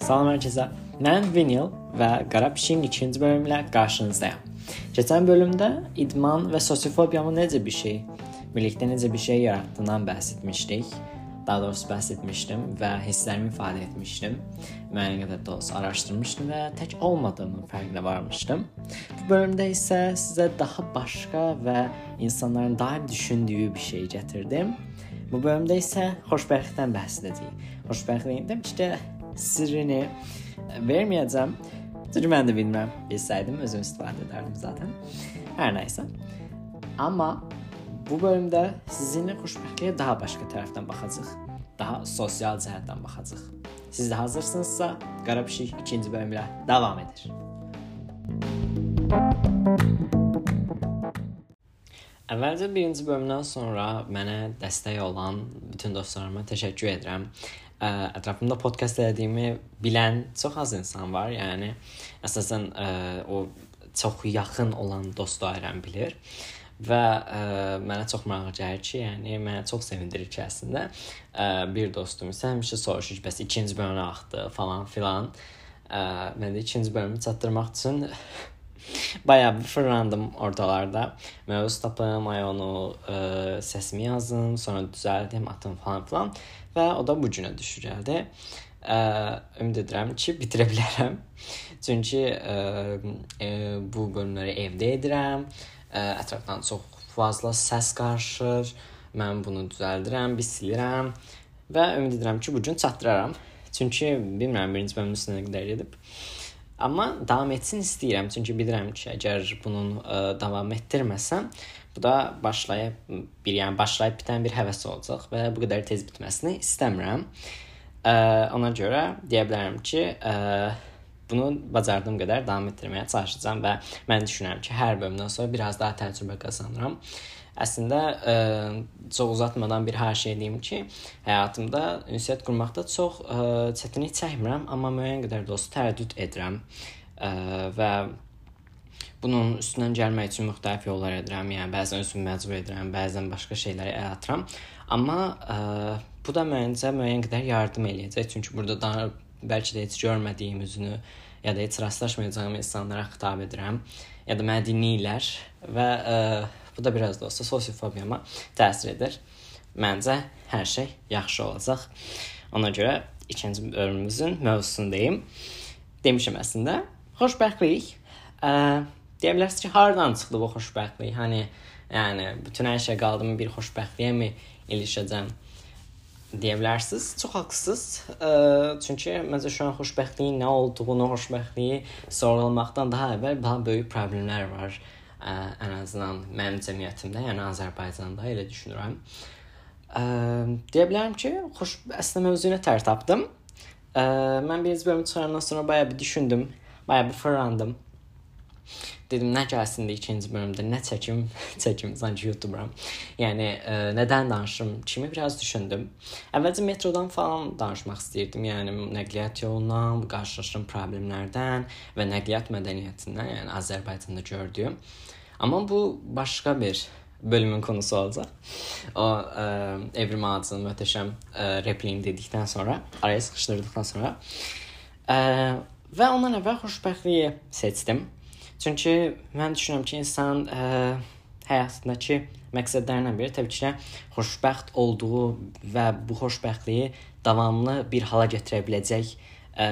Salam hər kəsə. Mən Vinil və Qara Pişiyin ikinci bölümü ilə qarşınızdayam. Keçən bölümdə idman və sosiofobiyamı necə bir şey, birlikdə necə bir şey yaratdığından bəhs etmişdik. Daha doğrusu bəhs etmişdim və hisslərimi ifadə etmişdim. Müəyyən qədər də olsa araşdırmışdım və tək olmadığımın fərqinə varmışdım. Bu bölümdə isə sizə daha başqa və insanların daim düşündüyü bir şey gətirdim. Bu bölümdə isə xoşbəxtlikdən bəhs edəcəyik. Xoşbəxtliyin demişdə sirrini verməyəcəm. Çünki mən də bilmirəm. Bilsəydim özüm istifadə edərdim zaten. Hər nəysə. Amma bu bölümdə sizinlə xoşbəxtliyə daha başqa tərəfdən baxacağıq. Daha sosial cəhətdən baxacağıq. Siz də hazırsınızsa, Qara Pişik ikinci bölüm ilə davam edir. Əvvəlcə birinci bölümdən sonra mənə dəstək olan bütün dostlarıma təşəkkür edirəm ə, ətrafımda podkast elədiyimi bilən çox az insan var. Yəni əsasən ə, o çox yaxın olan dost dairəm bilir və ə, mənə çox maraqlı gəlir ki, yəni mənə çox sevindirir ki, əslində ə, bir dostum isə həmişə soruşur ki, bəs ikinci bölümə axdı falan filan. Ə, mən də ikinci bölümü çatdırmaq üçün Bayağı bir fırlandım ortalarda. Mövzu tapım, ay onu ə, səsimi yazdım, sonra düzəldim, atım falan filan və o da bu günə düşür gəldi. Ə, ümid edirəm ki, bitirə bilərəm. Çünki ə, ə, bu bölümləri evdə edirəm. Ə, ətrafdan çox fazla səs qarışır. Mən bunu düzəldirəm, bir silirəm və ümid edirəm ki, bu gün çatdıraram. Çünki bilmirəm birinci bölümün üstünə qədər gedib. Amma davam etsin istəyirəm, çünki bilirəm ki, əgər bunun ə, davam etdirməsəm, bu da başlayıb bir, yəni başlayıb bitən bir həvəs olacaq və bu qədər tez bitməsini istəmirəm. Ə, ona görə deyə bilərəm ki, ə, bunu bacardığım qədər davam etdirməyə çalışacağam və mən düşünürəm ki, hər bölümdən sonra biraz daha təcrübə qazanıram. Əslində ə, çox uzatmadan bir hər şey deyim ki, həyatımda ünsiyyət qurmaqda çox ə, çətinlik çəkmirəm, amma müəyyən qədər də olsa tərəddüd edirəm. Ə, və bunun üstündən gəlmək üçün müxtəlif yollar edirəm. Yəni bəzən özümü məcbur edirəm, bəzən başqa şeyləri əl atıram. Amma ə, bu da məncə müəyyən qədər yardım eləyəcək. Çünki burada da bəlkə də heç görmədiyim üzünü ya da heç rastlaşmayacağım insanlara xitab edirəm ya da məni dinləyirlər və ə, Bu da biraz da olsa sosiofobiyama təsir edir. Məncə hər şey yaxşı olacaq. Ona görə ikinci bölümümüzün mövzusunu deyim. Demişəm əslində. Xoşbəxtlik. Ə, deyə bilərsiniz ki, hardan çıxdı bu xoşbəxtlik? Hani yəni bütün hər şey qaldımı bir xoşbəxtliyə mi ilişəcəm? deyə bilərsiniz. Çox haqlısınız. Çünki məncə şu an xoşbəxtliyin nə olduğunu, xoşbəxtliyi sorğulamaqdan daha əvvəl daha böyük problemlər var ə, ən azından mənim cəmiyyətimdə, yəni Azərbaycanda elə düşünürəm. Ə, deyə bilərəm ki, xoş əslində mövzunu tər tapdım. Ə, mən birinci bölümü çıxarandan sonra bayağı bir düşündüm, bayağı bir fırlandım. Dedim nə gəlsin də ikinci bölümdə nə çəkim, çəkim sanki YouTuberam. Yəni ə, e, nədən danışım kimi biraz düşündüm. Əvvəlcə metrodan falan danışmaq istəyirdim. Yəni nəqliyyat yolundan, qarşılaşdığım problemlərdən və nəqliyyat mədəniyyətindən, yəni Azərbaycanda gördüyüm. Amma bu başqa bir bölümün konusu olacaq. O ə, e, Evrim Ağacının möhtəşəm ə, e, repliyini dedikdən sonra, araya sıxışdırdıqdan sonra ə, və ondan əvvəl xoşbəxtliyi seçdim. Çünki mən düşünürəm ki, insan ə, həyatındakı məqsədlərindən biri təbii ki, xoşbəxt olduğu və bu xoşbəxtliyi davamlı bir hala gətirə biləcək ə,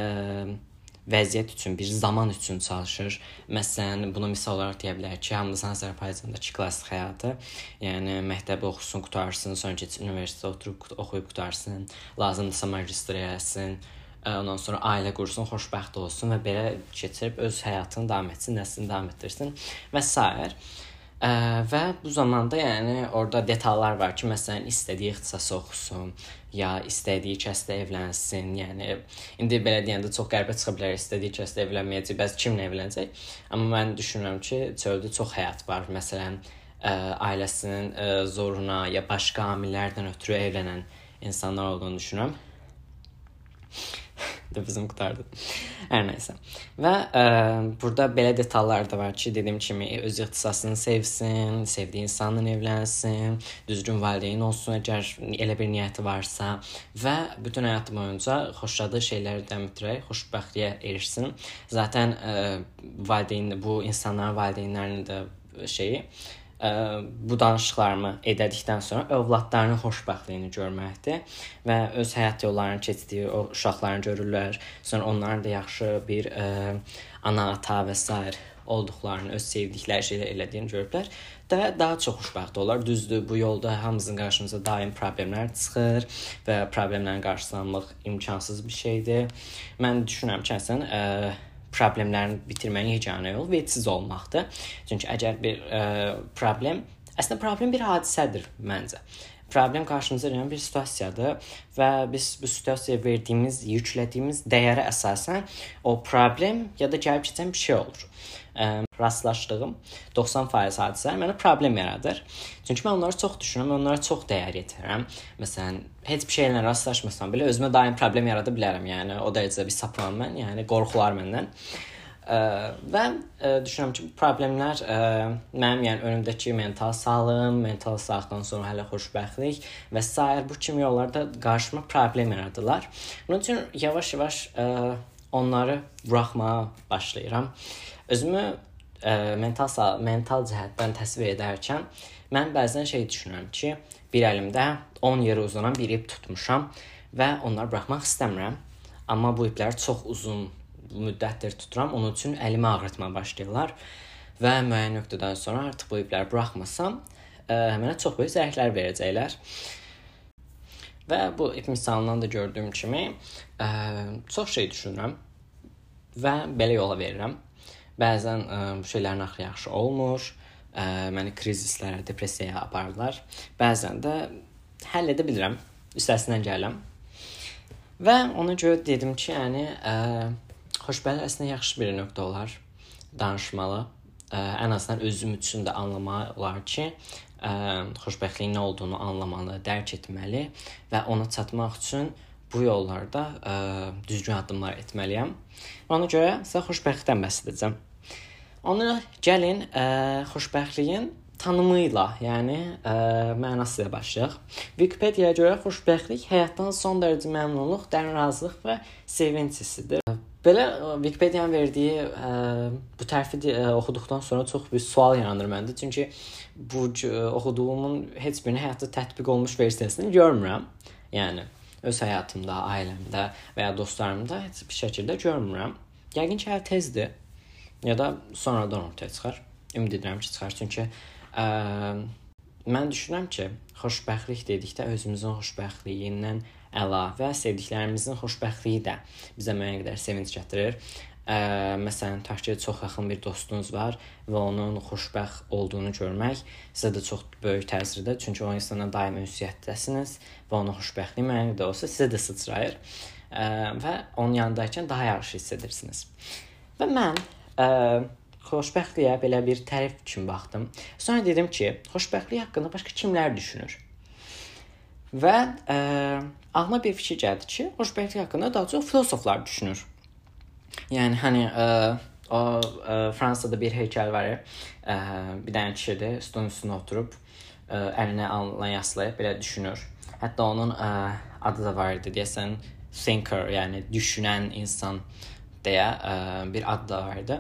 vəziyyət üçün, bir zaman üçün çalışır. Məsələn, bunu misal olaraq deyə bilərik ki, hamımızın Azərbaycandakı klassik həyatı, yəni məktəbi oxusun, qutarsın, sonra keçib universitetə oturub oxuyub qutarsın, lazımdırsa magistr eləsin, ondan sonra ailə qursun, xoşbəxt olsun və belə keçirib öz həyatını davam etsin, nəslini davam etdirsin və s. Ə, və bu zamanda yəni orada detallar var ki, məsələn, istədiyi ixtisası oxusun, ya istədiyi kəsdə evlənsin. Yəni indi belə deyəndə çox qəribə çıxa bilər, istədiyi kəsdə evlənməyəcək, bəs kimlə evlənəcək? Amma mən düşünürəm ki, çöldə çox həyat var. Məsələn, ə, ailəsinin ə, zoruna ya başqa amillərdən ötürü evlənən insanlar olduğunu düşünürəm. Nefesim qutardı. Hər nəysə. Və ə, burada belə detallar da var ki, dediyim kimi öz ixtisasını sevsin, sevdiyi insanla evlənsin, düzgün valideyn olsun əgər elə bir niyyəti varsa və bütün həyatı boyunca xoşladığı şeylərdən ötürü xoşbəxtliyə erişsin. Zaten ə, valideyn bu insanların valideynlərinin də şeyi ə, bu danışıqlarımı edədikdən sonra övladlarının xoşbəxtliyini görməkdir və öz həyat yollarını keçdiyi o uşaqlarını görürlər. Sonra onların da yaxşı bir ə, ana, ata və s. olduqlarını, öz sevdikləri şeylər elədiyini görüblər və daha çox xoşbəxt olar. Düzdür, bu yolda hamımızın qarşımıza daim problemlər çıxır və problemlərin qarşısını almaq imkansız bir şeydir. Mən düşünürəm ki, əslən, problemlərini bitirməyin yeganə yolu vecsiz olmaqdır. Çünki əgər bir ə, e, problem, əslində problem bir hadisədir məncə. Problem qarşımıza gələn bir situasiyadır və biz bu situasiyaya verdiyimiz, yüklədiyimiz dəyərə əsasən o problem ya da gəlib keçən bir şey olur ə, rastlaşdığım 90% hadisələr mənə problem yaradır. Çünki mən onları çox düşünürəm, onlara çox dəyər yetirirəm. Məsələn, heç bir şeylə rastlaşmasam belə özümə daim problem yarada bilərəm. Yəni o dərəcədə bir sapıram mən, yəni qorxular məndən. Ə, və ə, düşünürəm ki, problemlər ə, mənim yəni önümdəki mental sağlığım, mental sağlıqdan sonra hələ xoşbəxtlik və s. bu kimi yollarda qarşıma problem yaradılar. Bunun üçün yavaş-yavaş onları buraxmağa başlayıram. Özümü ə, e, mental mental cəhətdən təsvir edərkən mən bəzən şey düşünürəm ki, bir əlimdə 10 yerə uzanan bir ip tutmuşam və onları buraxmaq istəmirəm. Amma bu ipləri çox uzun müddətdir tuturam. Onun üçün əlimi ağrıtmağa başlayırlar və müəyyən nöqtədən sonra artıq bu ipləri buraxmasam, ə, e, mənə çox böyük zərərlər verəcəklər. Və bu ip misalından da gördüyüm kimi, ə, e, çox şey düşünürəm və belə yola verirəm. Bəzən ə, e, bu şeylərin axırı yaxşı olmur. Ə, e, məni krizislərə, depressiyaya aparırlar. Bəzən də həll edə bilirəm, üstəsindən gəlirəm. Və ona görə dedim ki, yəni ə, e, xoşbəxtlik əslində yaxşı bir nöqtə olar danışmalı. Ə, ən azından özüm üçün də anlamaq olar ki, ə, xoşbəxtliyin nə olduğunu anlamalı, dərk etməli və ona çatmaq üçün bu yollarda ə, düzgün addımlar etməliyəm. Ona görə sizə xoşbəxtlikdən bəhs edəcəm. Ona gəlin ə, xoşbəxtliyin tanımı ilə, yəni ə, mənası ilə başlayaq. Wikipediyaya görə xoşbəxtlik həyatdan son dərəcə məmnunluq, dərin razılıq və sevinc hissidir. Belə Wikipediyanın verdiyi ə, bu tərfi ə, oxuduqdan sonra çox bir sual yaranır məndə. Çünki bu ə, oxuduğumun heç birini həyatda tətbiq olunmuş versiyasını görmürəm. Yəni öz həyatımda, ailəmdə və ya dostlarımda heç bir şəkildə görmürəm. Yəqin ki, hələ tezdir ya da sonradan ortaya çıxar. Ümid edirəm ki, çıxar. Çünki ə, mən düşünürəm ki, xoşbəxtlik dedikdə özümüzün xoşbəxtliyindən əlavə sevdiklərimizin xoşbəxtliyi də bizə müəyyən qədər sevinc gətirir. Ə, məsələn, tutaq ki, çox yaxın bir dostunuz var və onun xoşbəxt olduğunu görmək sizə də çox böyük təsirdir. Çünki o insanla daim ünsiyyətdəsiniz və onun xoşbəxtliyi müəyyən də olsa sizə də sıçrayır. Ə, və onun yanındaykən daha yaxşı hiss edirsiniz. Və mən ə, xoşbəxtliyə belə bir tərif kimi baxdım. Sonra dedim ki, xoşbəxtlik haqqında başqa kimlər düşünür? Və ə, ağlıma bir fikir gəldi ki, xoşbəxtlik haqqında daha çox filosoflar düşünür. Yəni hani ə, o ə, Fransada bir heykəl var. Ə, bir dənə kişidir, stolun üstünə oturub ə, əlinə alnına yaslayıb belə düşünür. Hətta onun ə, adı da var idi, deyəsən thinker, yəni düşünən insan deyə ə, e, bir ad da var idi.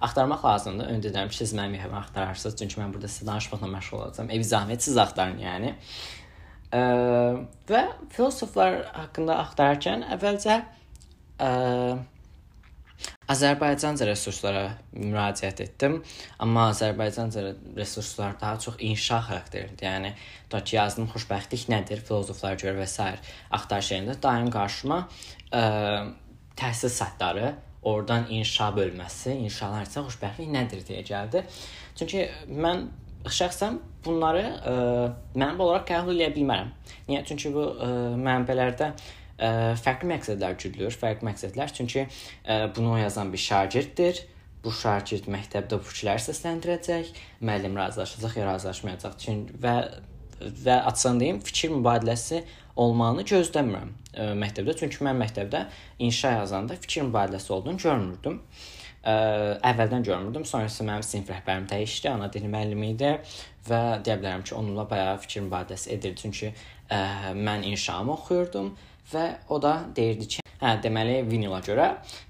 Axtarmaq lazımdır. Öndə deyirəm siz mənim evimi axtararsınız, çünki mən burada sizə danışmaqla məşğul olacağam. Evi zəhmət siz axtarın, yəni. Ə, e, və filosoflar haqqında axtararkən əvvəlcə ə, e, Azərbaycanca resurslara müraciət etdim, amma Azərbaycanca resurslar daha çox inşa xarakterlidir. Yəni ta ki yazdım xoşbəxtlik nədir, filozoflar görə və s. axtarış yerində daim qarşıma ə, təhsil sətləri, oradan inşa bölməsi, inşalar isə xoşbəxtlik nədir deyə gəldi. Çünki mən şəxsən bunları ə, e, mənbə olaraq qəbul edə bilmərəm. Niyə? Çünki bu ə, e, mənbələrdə ə, e, fərqli məqsədlər güdülür, fərqli məqsədlər. Çünki ə, bunu yazan bir şagirddir. Bu şagird məktəbdə bu fikirləri səsləndirəcək, müəllim razılaşacaq ya razılaşmayacaq. Çünki və və açıqdan deyim, fikir mübadiləsi olmağını gözləmirəm ə, məktəbdə. Çünki mən məktəbdə inşa yazanda fikir mübadiləsi olduğunu görmürdüm. Ə, əvvəldən görmürdüm. Sonrası mənim sinif rəhbərim dəyişdi, ana dili müəllimi idi və deyə bilərəm ki, onunla bayağı fikir mübadiləsi edirdi. Çünki ə, mən inşamı oxuyurdum və o da deyirdi ki, hə, deməli Vinila görə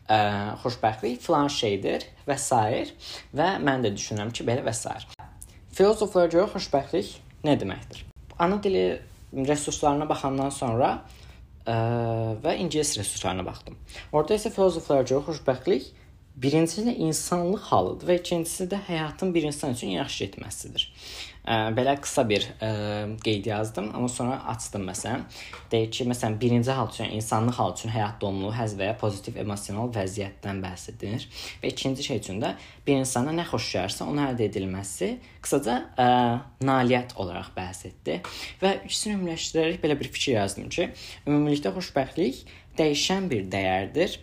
ə, xoşbəxtlik filan şeydir və s. və mən də düşünürəm ki, belə və s. Filozoflara görə xoşbəxtlik nə deməkdir? Ana dili resurslarına baxandan sonra ə, və ingilis resurslarına baxdım. Orada isə filozoflara görə xoşbəxtlik birincisi də insanlıq halıdır və ikincisi də həyatın bir insan üçün yaxşı getməsidir. Belə qısa bir ə, qeyd yazdım, amma sonra açdım məsələn. Deyir ki, məsələn, birinci hal üçün insanlıq halı üçün həyat donluğu, həzz və ya pozitiv emosional vəziyyətdən bəhs edilir. Və ikinci şey üçün də bir insana nə xoş gəlirsə, onun əldə edilməsi qısaca ə, nailiyyət olaraq bəhs etdi. Və ikisini ümumiləşdirərək belə bir fikir yazdım ki, ümumilikdə xoşbəxtlik dəyişən bir dəyərdir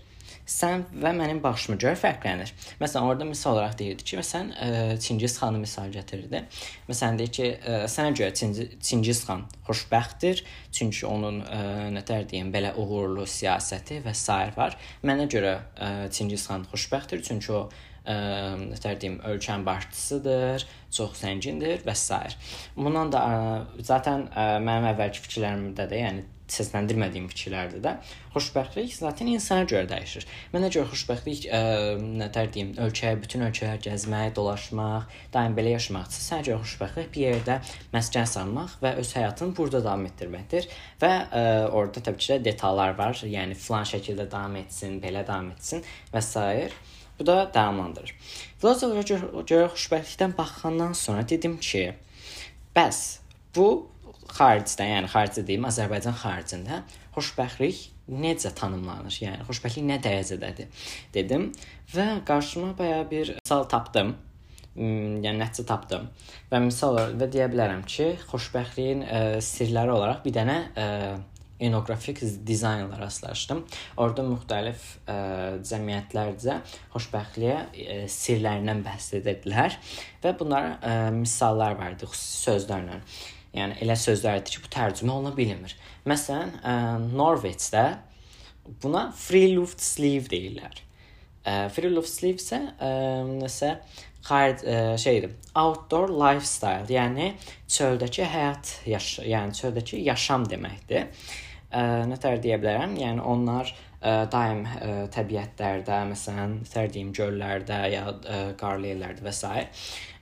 sən və mənim baxışıma görə fərqlənir. Məsələn, orada misal olaraq deyirdi ki, məsələn, ə, e, Çingiz xanı misal gətirirdi. Məsələn, deyir ki, ə, e, sənə görə Çingiz xan xoşbəxtdir, çünki onun ə, e, nətər deyim, belə uğurlu siyasəti və s. var. Mənə görə ə, Çingiz xan xoşbəxtdir, çünki o ə, nətər deyim, ölkənin başçısıdır, çox zəngindir və s. Bundan da ə, zaten ə, mənim əvvəlki fikirlərimdə də, yəni səsləndirmədiyim fikirlərdə də xoşbəxtlik zaten insana görə dəyişir. Mənə görə xoşbəxtlik ə, nətər deyim, ölkəyə, bütün ölkələr gəzmək, dolaşmaq, daim belə yaşamaqdır. Sənə görə xoşbəxtlik bir yerdə məskən salmaq və öz həyatını burada davam etdirməkdir. Və ə, orada təbii ki, də detallar var. Yəni filan şəkildə davam etsin, belə davam etsin və s. Bu da davamlandırır. Filozoflara görə xoşbəxtlikdən baxandan sonra dedim ki, bəs bu xaricdən, yəni xaricdə deyim, Azərbaycan xaricində xoşbəxtlik necə tanımlanır? Yəni xoşbəxtlik nə dərəcədədir? dedim və qarşıma baya bir misal tapdım. Hmm, yəni nəticə tapdım. Və misal və deyə bilərəm ki, xoşbəxtliyin ə, e, sirləri olaraq bir dənə ə, e, etnoqrafik dizaynla rastlaşdım. Orda müxtəlif ə, e, cəmiyyətlərcə xoşbəxtliyə ə, sirlərindən bəhs edirdilər və bunlar ə, misallar var idi xüsusi sözlərlə. Yəni elə sözlərdir ki, bu tərcümə oluna bilmir. Məsələn, ə, Norveçdə buna free luft sleeve deyirlər. Ə, free luft sleeve isə ə, nəsə xaric ə, şeydir, outdoor lifestyle, yəni çöldəki həyat yaş, yəni çöldəki yaşam deməkdir. Ə, nətər deyə bilərəm? Yəni onlar ə, daim ə, təbiətlərdə, məsələn, nətər deyim, göllərdə ya ə, qarlı yerlərdə və s.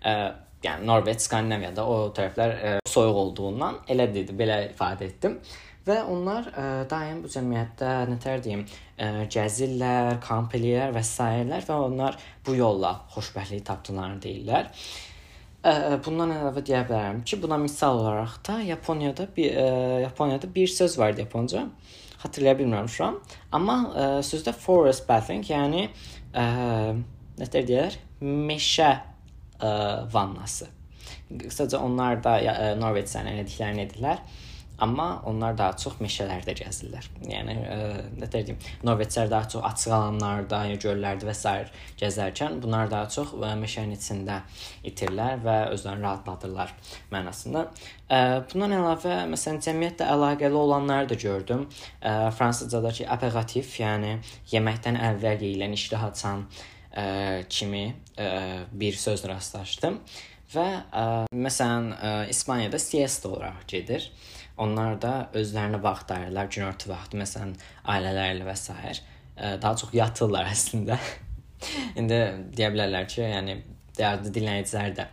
Ə, yəni Norveç, Skandinaviyada o tərəflər ə, e, soyuq olduğundan elə dedi, belə ifadə etdim. Və onlar ə, e, daim bu cəmiyyətdə nətər deyim, ə, e, gəzirlər, kamp eləyirlər və s. və onlar bu yolla xoşbəxtlik tapdılarını deyirlər. Ə, bundan əlavə deyə bilərəm ki, buna misal olaraq da Yaponiyada bir ə, Yaponiyada bir söz var Yaponca. Xatırlaya bilmirəm şu an. Amma ə, sözdə forest bathing, yəni ə, nətər deyirlər? Meşə ə, vannası. Qısaca onlar da ə, Norveç sənədiklərini edirlər. Amma onlar daha çox meşələrdə gəzirlər. Yəni ə, nə deyim, Norveçlər daha çox açıq alanlarda, ya göllərdə və s. gəzərkən bunlar daha çox ə, meşənin içində itirlər və özlərini rahatladırlar mənasında. Ə, bundan əlavə məsələn cəmiyyətlə əlaqəli olanları da gördüm. Fransızcadakı aperativ, yəni yeməkdən əvvəl yeyilən iştah açan ə, kimi ə, bir söz rastlaşdım və ə, məsələn ə, İspaniyada siesta olaraq gedir. Onlar da özlərinə vaxt ayırırlar, günorta vaxtı məsələn ailələrlə və s. Ə, daha çox yatırlar əslində. İndi deyə bilərlər ki, yəni dəyərli dinləyicilər də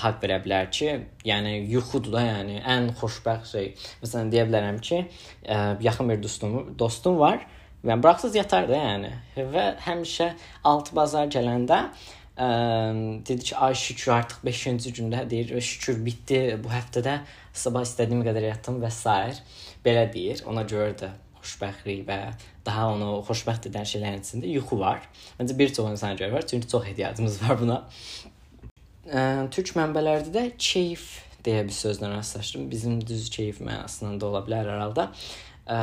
haqq verə bilər ki, yəni yuxudur da, yəni ən xoşbəxt şey. Məsələn deyə bilərəm ki, ə, yaxın bir dostum dostum var Yəni buraxsız yatar da yəni. Və həmişə 6 bazar gələndə ə, dedi ki, ay şükür artıq 5-ci gündə deyir, şükür bitdi bu həftədə sabah istədiyim qədər yatdım və s. belə deyir. Ona görə də xoşbəxtlik və daha onu xoşbəxt edən şeylərin içində yuxu var. Məncə bir çox insana görə var, çünki çox ehtiyacımız var buna. Ə, türk mənbələrdə də keyf deyə bir sözlə rastlaşdım. Bizim düz keyf mənasında ola bilər hər halda. Ə,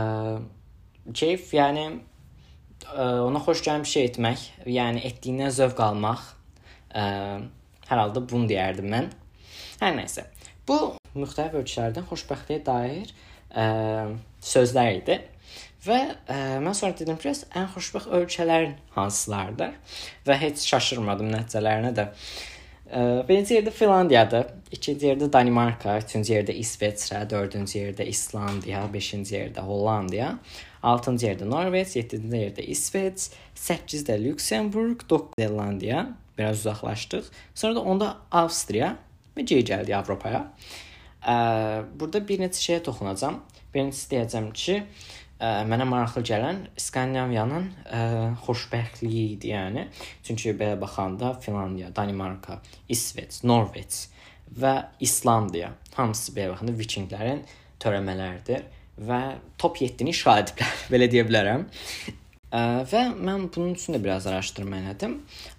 keyf, yəni ə, e, ona xoş gələn bir şey etmək, yəni etdiyindən zövq almaq. Ə, e, hər halda bunu deyərdim mən. Hər nəsə. Bu müxtəlif ölkələrdən xoşbəxtliyə dair ə, sözlər idi. Və ə, mən sonra dedim ki, ən xoşbəxt ölkələrin hansılardır? Və heç şaşırmadım nəticələrinə də. Ə, birinci yerdə Finlandiyadır, ikinci yerdə Danimarka, üçüncü yerdə İsveçrə, dördüncü yerdə İslandiya, beşinci yerdə Hollandiya, altıncı yerdə Norveç, yeddinci yerdə İsveç, səkkizdə Lüksemburq, doqquz Zelandiya, biraz uzaqlaşdıq. Sonra da onda Avstriya və geri gəldik Avropaya. Ə, burada bir neçə şeyə toxunacağam. Birincisi deyəcəm ki, ə, mənə maraqlı gələn Skandinaviyanın ə, xoşbəxtliyi idi, yəni. Çünki belə baxanda Finlandiya, Danimarka, İsveç, Norveç və İslandiya hamısı belə baxanda vikinglərin törəmələridir və top 7-ni işğal ediblər, belə deyə bilərəm. Və mən bunun üçün də biraz araşdırma elədim.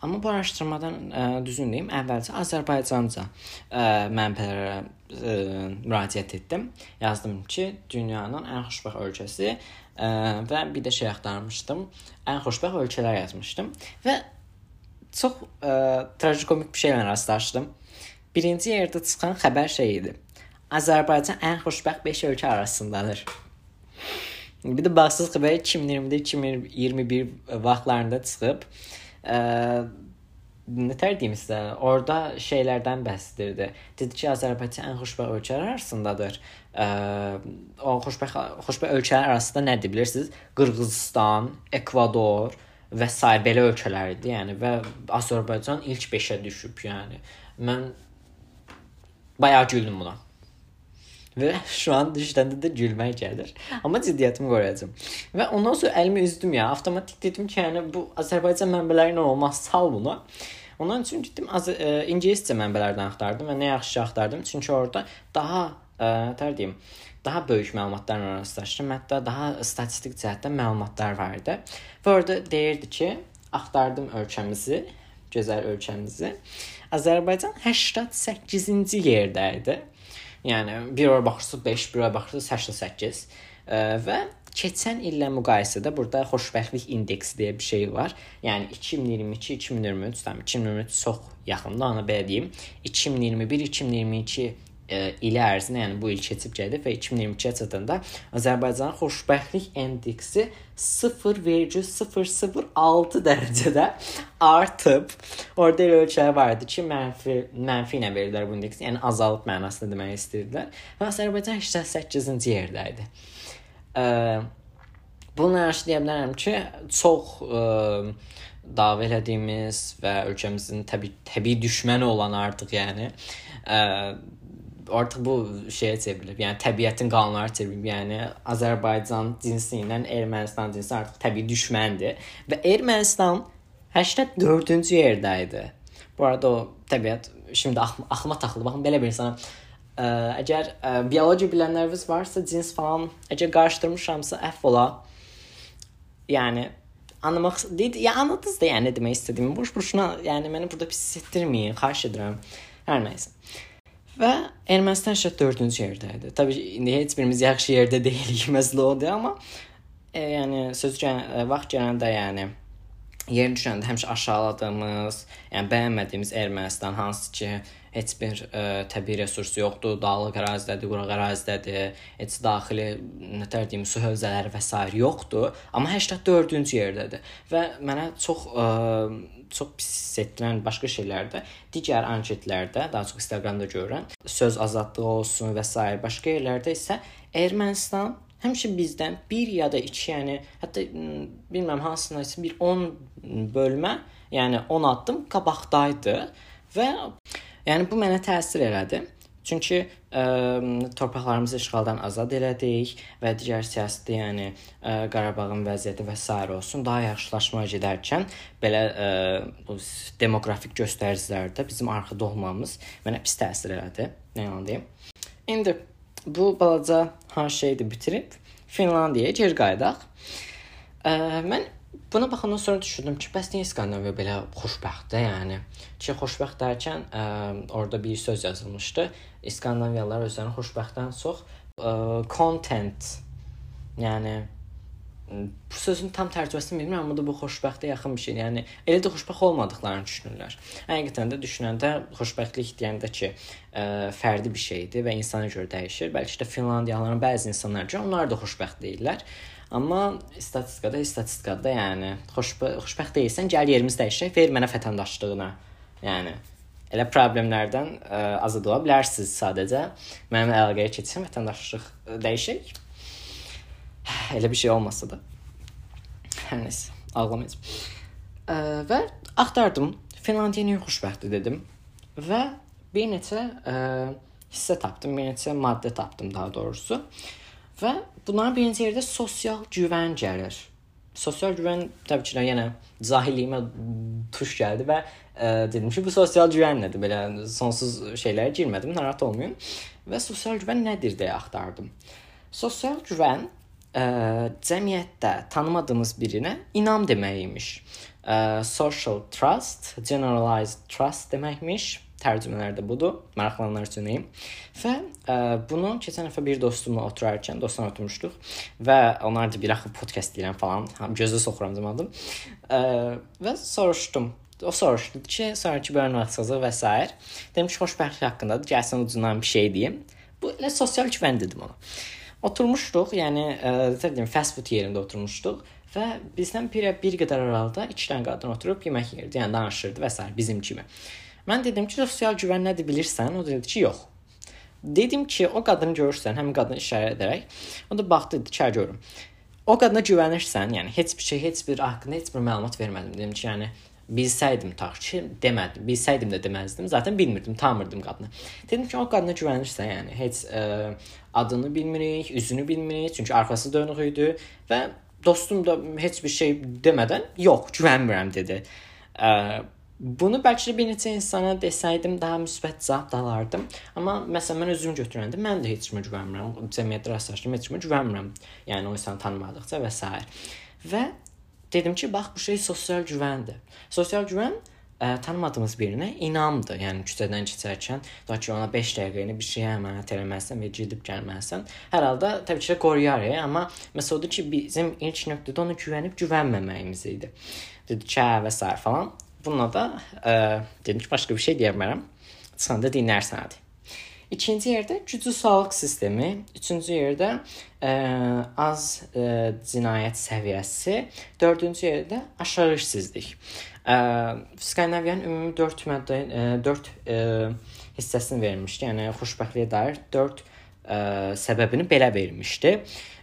Amma bu araşdırmadan ə, düzün deyim, əvvəlcə Azərbaycanca ə, mənbələrə ə, müraciət etdim. Yazdım ki, dünyanın ən xoşbəxt ölkəsi ə, və bir də şey axtarmışdım. Ən xoşbəxt ölkələr yazmışdım və çox ə, trajikomik bir şeylə rastlaşdım. Birinci yerdə çıxan xəbər şey idi. Azərbaycan ən xoşbəxt 5 ölkə arasındadır. Bir də baxsız xəbər 2020-2021 vaxtlarında çıxıb ə, nə tər deyim sizə, orada şeylərdən bəhs edirdi. Dedi ki, Azərbaycan ən xoşbəxt ölkələr arasındadır. Ə, o xoşbəxt xoşbəxt ölkələr arasında nədir bilirsiniz? Qırğızistan, Ekvador və s. belə ölkələr idi, yəni və Azərbaycan ilk 5-ə düşüb, yəni. Mən bayağı güldüm buna. Və şu an düşəndə də gülmək gəlir. Amma ciddiyyətimi qoruyacağam. Və ondan sonra əlimi üzdüm ya. Avtomatik dedim ki, yəni bu Azərbaycan mənbələri nə olmaz, sal bunu. Ondan üçün getdim az ə, e, ingiliscə mənbələrdən axtardım və nə yaxşı axtardım. Çünki orada daha ə, e, tər deyim, daha böyük məlumatlarla rastlaşdım. Hətta daha statistik cəhətdən məlumatlar var idi. Və orada deyirdi ki, axtardım ölkəmizi, gözəl ölkəmizi. Azərbaycan 88-ci yerdə idi. Yəni bir ora baxırsınız 5, bir ora baxırsınız 88 ə, və keçən illə müqayisədə burada xoşbəxtlik indeksi deyə bir şey var. Yəni 2022, 2023, tam 2023 çox yaxında ona belə deyim. 2021, 2022 ə, e, ili ərzində, yəni bu il keçib gəldi və 2022-yə çatanda Azərbaycanın xoşbəxtlik indeksi 0,006 dərəcədə artıb. Orada elə ölçülər var idi ki, mənfi mənfi ilə verirlər bu indeksi, yəni azalıb mənasında demək istəyirdilər. Və Azərbaycan 88-ci yerdə idi. Ə, Bunu yaxşı deyə bilərəm ki, çox ə, dava elədiyimiz və ölkəmizin təbii təbii düşməni olan artıq, yəni ə, artıq bu şeyə çevrilib. Yəni təbiətin qanunları çevrilib. Yəni Azərbaycan cinsi ilə Ermənistan cinsi artıq təbii düşməndir və Ermənistan 84-cü yerdə idi. Bu arada o təbiət şimdi axlıma taxıldı. Baxın belə bir insana ə, əgər ə, biologiya bilənləriniz varsa, cins falan əgər qarışdırmışamsa əfv ola. Yəni anlamaq deyil, ya anladınız da yəni demək istədiyimi. Boş-boşuna yəni məni burada pis hiss etdirməyin, xahiş edirəm. Hər nəysə. Və Ermənistan 4-cü yerdə idi. Təbii indi heç birimiz yaxşı yerdə deyilik, məsələ odur, amma e, yəni söz gələn e, vaxt gələndə yəni yer düşəndə həmişə aşağıladığımız, yəni bəyənmədiyimiz Ermənistan hansı ki heç bir ə, e, təbii resurs yoxdur, dağlıq ərazidədir, quraq ərazidədir, heç daxili nətər deyim, su hövzələri və s. yoxdur, amma 84-cü yerdədir. Və mənə çox ə, çox pis hiss etdirən başqa şeylərdə digər anketlərdə, daha çox Instagramda görürəm. Söz azadlığı olsun və s. başqa yerlərdə isə Ermənistan həmişə bizdən 1 ya da 2, yəni hətta bilmirəm hansına isə bir 10 bölmə, yəni 10 addım qabaqdaydı və yəni bu mənə təsir elədi. Çünki ə, torpaqlarımızı işğaldan azad elədik və digər siyasətdə, yəni ə, Qarabağın vəziyyəti və s. olsun, daha yaxşılaşmaya gedərkən belə ə, bu demoqrafik göstəricilərdə bizim arxada olmamız mənə pis təsir elədi. Nə yalan deyim. İndi bu balaca ha şeydi bitirib Finlandiyaya geri qayıdaq. Ə, mən Buna baxandan sonra düşündüm ki, bəs niyə Skandinaviya belə xoşbəxtdir, yəni? Ki, xoşbəxt dərkən ə, orada bir söz yazılmışdı. İskandinaviyalılar özlərini xoşbəxtdən çox ə, content, yəni bu sözün tam tərcüməsini bilmirəm, amma da bu xoşbəxtə yaxın bir şeydir. Yəni elə də xoşbəxt olmadıqlarını düşünürlər. Həqiqətən də düşünəndə xoşbəxtlik deyəndə ki, ə, fərdi bir şeydir və insana görə dəyişir. Bəlkə də Finlandiyalıların bəzi insanlar üçün onlar da xoşbəxt deyirlər. Amma statistikada, statistikada yəni xoşbə xoşbəxt deyilsən, gəl yerimiz dəyişək, ver mənə vətəndaşlığına. Yəni elə problemlərdən ə, azad ola bilərsiniz sadəcə. Mənim əlaqəyə keçsəm vətəndaşlıq dəyişək elə bir şey olmasa da. Hər nəsə, ağlamayacağam. Ə, və axtardım. Finlandiya niyə xoşbəxtdir dedim. Və bir neçə ə, hissə tapdım, bir neçə maddə tapdım daha doğrusu. Və bunların birinci yerdə sosial güvən gəlir. Sosial güvən təbii ki, yenə cahilliyimə tuş gəldi və ə, dedim ki, bu sosial güvən nədir? Belə sonsuz şeylərə girmədim, narahat olmayın. Və sosial güvən nədir deyə axtardım. Sosial güvən ə, cəmiyyətdə tanımadığımız birinə inam demək imiş. Ə, social trust, generalized trust deməkmiş. Tərcümələrdə budur. Maraqlananlar üçün deyim. Və ə, bunu keçən dəfə bir dostumla oturarkən dostla oturmuşduq və onlar da bir axı podkast deyirəm falan. Gözə soxuram demədim. Ə, və soruşdum o soruşdu ki, sonrakı bölüm vaxtsızlıq və s. Dedim ki, xoşbəxtlik haqqında gəlsin ucundan bir şey deyim. Bu elə sosial güvən dedim ona. Oturmuşduq, yəni ə, deyim, fast food yerində oturmuşduq və bizdən bir bir qədər aralıda iki dənə qadın oturub yemək yeyirdi, yəni danışırdı və s. bizim kimi. Mən dedim ki, sosial güvən nədir bilirsən? O dedi ki, yox. Dedim ki, o qadını görürsən, həmin qadını işarə edərək, o da baxdı, dedi ki, görüm. O qadına güvənirsən, yəni heç bir şey, heç bir haqqında heç bir məlumat vermədim. Dedim ki, yəni bilsəydim tax ki, demədim. Bilsəydim də deməzdim. Zaten bilmirdim, tanımırdım qadını. Dedim ki, o qadına güvənirsən, yəni heç ə, adını bilmirik, üzünü bilmirik, çünki arxası dönük idi və dostum da heç bir şey demədən yox, güvənmirəm dedi. Ə, Bunu bəlkə bir neçə insana desəydim daha müsbət cavab da alardım. Amma məsələn mən özüm götürəndə mən də heç kimə güvənmirəm. Cəmiyyətdə rastlaşdım, heç kimə güvənmirəm. Yəni o insanı tanımadıqca və s. Və dedim ki, bax bu şey sosial güvəndir. Sosial güvən ə, tanımadığımız birinə inamdır. Yəni küçədən keçərkən, da ki ona 5 dəqiqəni bir şeyə əmanət eləməlisən və gedib gəlməlisən. Hər halda təbii ki, qoruyar, amma məsəl odur ki, bizim ilk nöqtədə ona güvənib güvənməməyimiz idi. Dedi ki, hə və s. falan. Bununla da ə, dedim ki, başqa bir şey deyə bilmərəm. Sən də dinlərsən hadi. İkinci yerdə güclü sağlıq sistemi, üçüncü yerdə ə, az ə, cinayət səviyyəsi, dördüncü yerdə aşağı işsizlik. Ə, Skandinaviyanın ümumi 4 maddə 4 ə, hissəsini vermişdi. Yəni xoşbəxtliyə dair 4 ə, səbəbini belə vermişdi.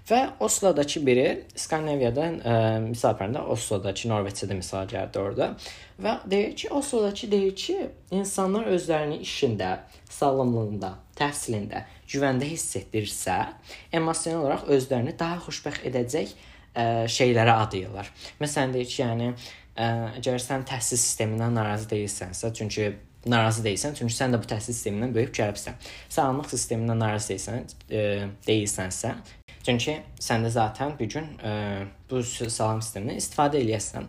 Və Oslodakı biri Skandinaviyadan ə, misal pərəndə Oslodakı Norveçdə misal gəldi orada. Və deyir ki, Oslodakı deyir ki, insanlar özlərini işində, sağlamlığında, təhsilində güvəndə hiss etdirirsə, emosional olaraq özlərini daha xoşbəxt edəcək ə, şeylərə adayırlar. Məsələn deyir ki, yəni ə, əgər sən təhsil sistemindən narazı deyilsənsə, çünki narazı deyilsən, çünki sən də bu təhsil sistemindən böyük gəlibsən. Sağlamlıq sistemindən narazı deyilsən, ə, deyilsənsə, çünki sən də zaten bu gün ə, bu sağlam sistemindən istifadə eləyəsən.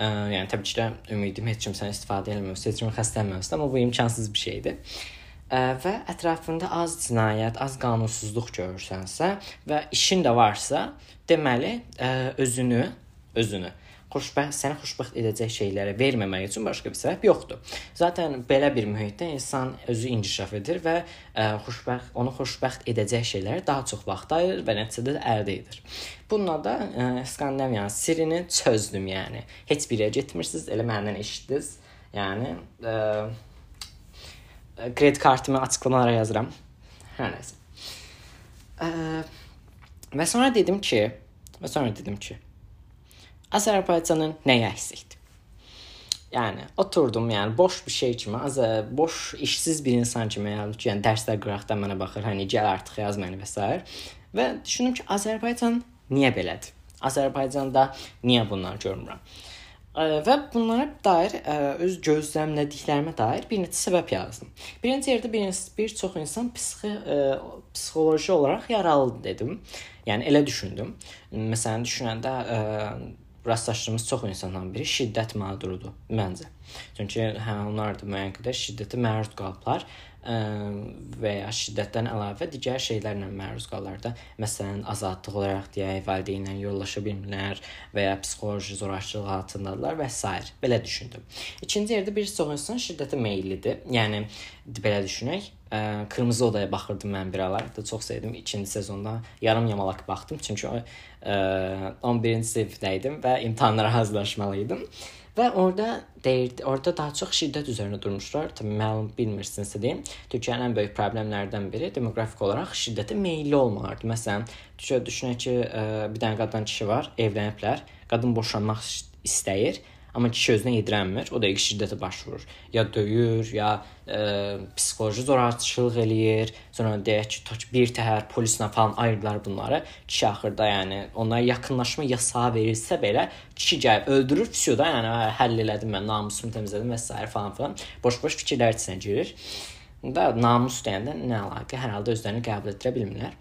Ə, yəni təbii ki də ümidim heç kim sən istifadə eləmirsə, heç kim xəstələnməməsin, amma bu imkansız bir şeydir. Ə, və ətrafında az cinayət, az qanunsuzluq görürsənsə və işin də varsa, deməli ə, özünü özünü xoşbəxt səni xoşbəxt edəcək şeylərə verməmək üçün başqa bir səbəb yoxdur. Zaten belə bir mühitdə insan özü inkişaf edir və ə, xoşbəxt onu xoşbəxt edəcək şeylərə daha çox vaxt ayırır və nəticədə də əldə edir. Bununla da ə, Skandinaviyanın sirrini çözdüm, yəni. Heç bir yerə getmirsiniz, elə məndən eşitdiniz. Yəni ə, kredi kartımı açıqlamalara yazıram. Hər nəsə. Ə, və sonra dedim ki, və sonra dedim ki, Azərbaycanın nəyə əksikdir? Yəni oturdum, yəni boş bir şey kimi, az boş işsiz bir insan kimi, yəni, yəni dərslər qıraqdan mənə baxır, hani gəl artıq yaz məni və s. Və düşündüm ki, Azərbaycan niyə belədir? Azərbaycanda niyə bunları görmürəm? Və bunlara dair öz gözləmlədiklərimə dair bir neçə səbəb yazdım. Birinci yerdə bir, bir çox insan psixi psixoloji olaraq yaralı dedim. Yəni elə düşündüm. Məsələn düşünəndə rastlaşdığımız çox insandan biri şiddət mağdurudur məncə. Çünki hə onlar da müəyyən qədər şiddətə məruz qalıblar və ya şiddətdən əlavə digər şeylərlə məruz qalırlar da. Məsələn, azadlıq olaraq deyək, valideynlə yollaşa bilmirlər və ya psixoloji zorakılıq altındadılar və s. belə düşündüm. İkinci yerdə bir çox insan şiddətə meyllidir. Yəni belə düşünək, ə, Qırmızı odaya baxırdım mən bir aralar. Da çox sevdim. İkinci sezonda yarım yamalaq baxdım. Çünki ə, 11-ci sinifdə idim və imtahanlara hazırlaşmalı idim. Və orada deyirdi, orada daha çox şiddət üzərində durmuşlar. Təbii məlum bilmirsinizsə deyim. Türkiyənin ən böyük problemlərdən biri demoqrafik olaraq şiddətə meylli olmalardır. Məsələn, düşünək ki, ə, bir dənə qadın kişi var, evləniblər. Qadın boşanmaq istəyir Amma kişi özünə yedirənmir. O da şiddətə baş vurur. Ya döyür, ya ə, e, psixoloji zorakılıq eləyir. Sonra deyək ki, bir təhər polislə falan ayırdılar bunları. Kişi axırda yəni onlara yaxınlaşma yasağı verilsə belə kişi gəlib öldürür, psio da, yəni həll elədim mən, namusumu təmizlədim və s. falan filan. Boş-boş fikirlər içinə girir. Da namus deyəndə nə əlaqə? Hər halda özlərini qəbul edə bilmirlər.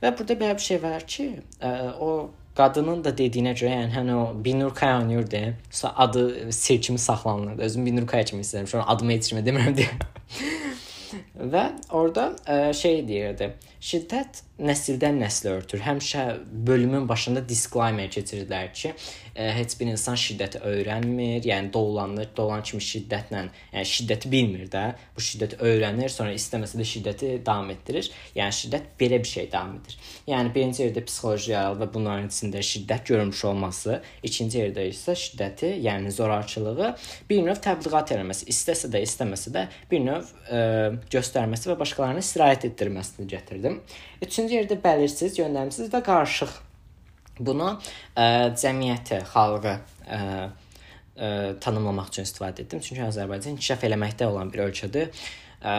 Və burada belə bir şey var ki, ə, e, o qadının da dediyinə görə, yəni hani o Binur Kaya oynayırdı. Sonra adı sir kimi saxlanılırdı. Özüm Binur Kaya kimi istəyirəm. Sonra adımı yetişmə demirəm deyə. Və orada ə, e, şey deyirdi. Şiddət nəsildən nəslə örtür. Həmişə bölümün başında disclaimer keçirdilər ki, ə, e, heç bir insan şiddəti öyrənmir, yəni doğulanır, doğulan kimi şiddətlə, yəni şiddəti bilmir də, bu şiddəti öyrənir, sonra istəməsə də şiddəti davam etdirir. Yəni şiddət belə bir şey davam edir. Yəni birinci yerdə psixoloji yaralı və bunların içində şiddət görmüş olması, ikinci yerdə isə şiddəti, yəni zorakılığı bir növ təbliğat eləməsi, istəsə də, istəməsə də bir növ ə, e, göstərməsi və başqalarına istirahət etdirməsini gətirdim. Üçüncü yerdə bəlirsiz, yönləmsiz və qarışıq. Bunu ə, cəmiyyəti, xalqı ə, ə, tanımlamaq üçün istifadə etdim. Çünki Azərbaycan inkişaf eləməkdə olan bir ölkədir. Ə,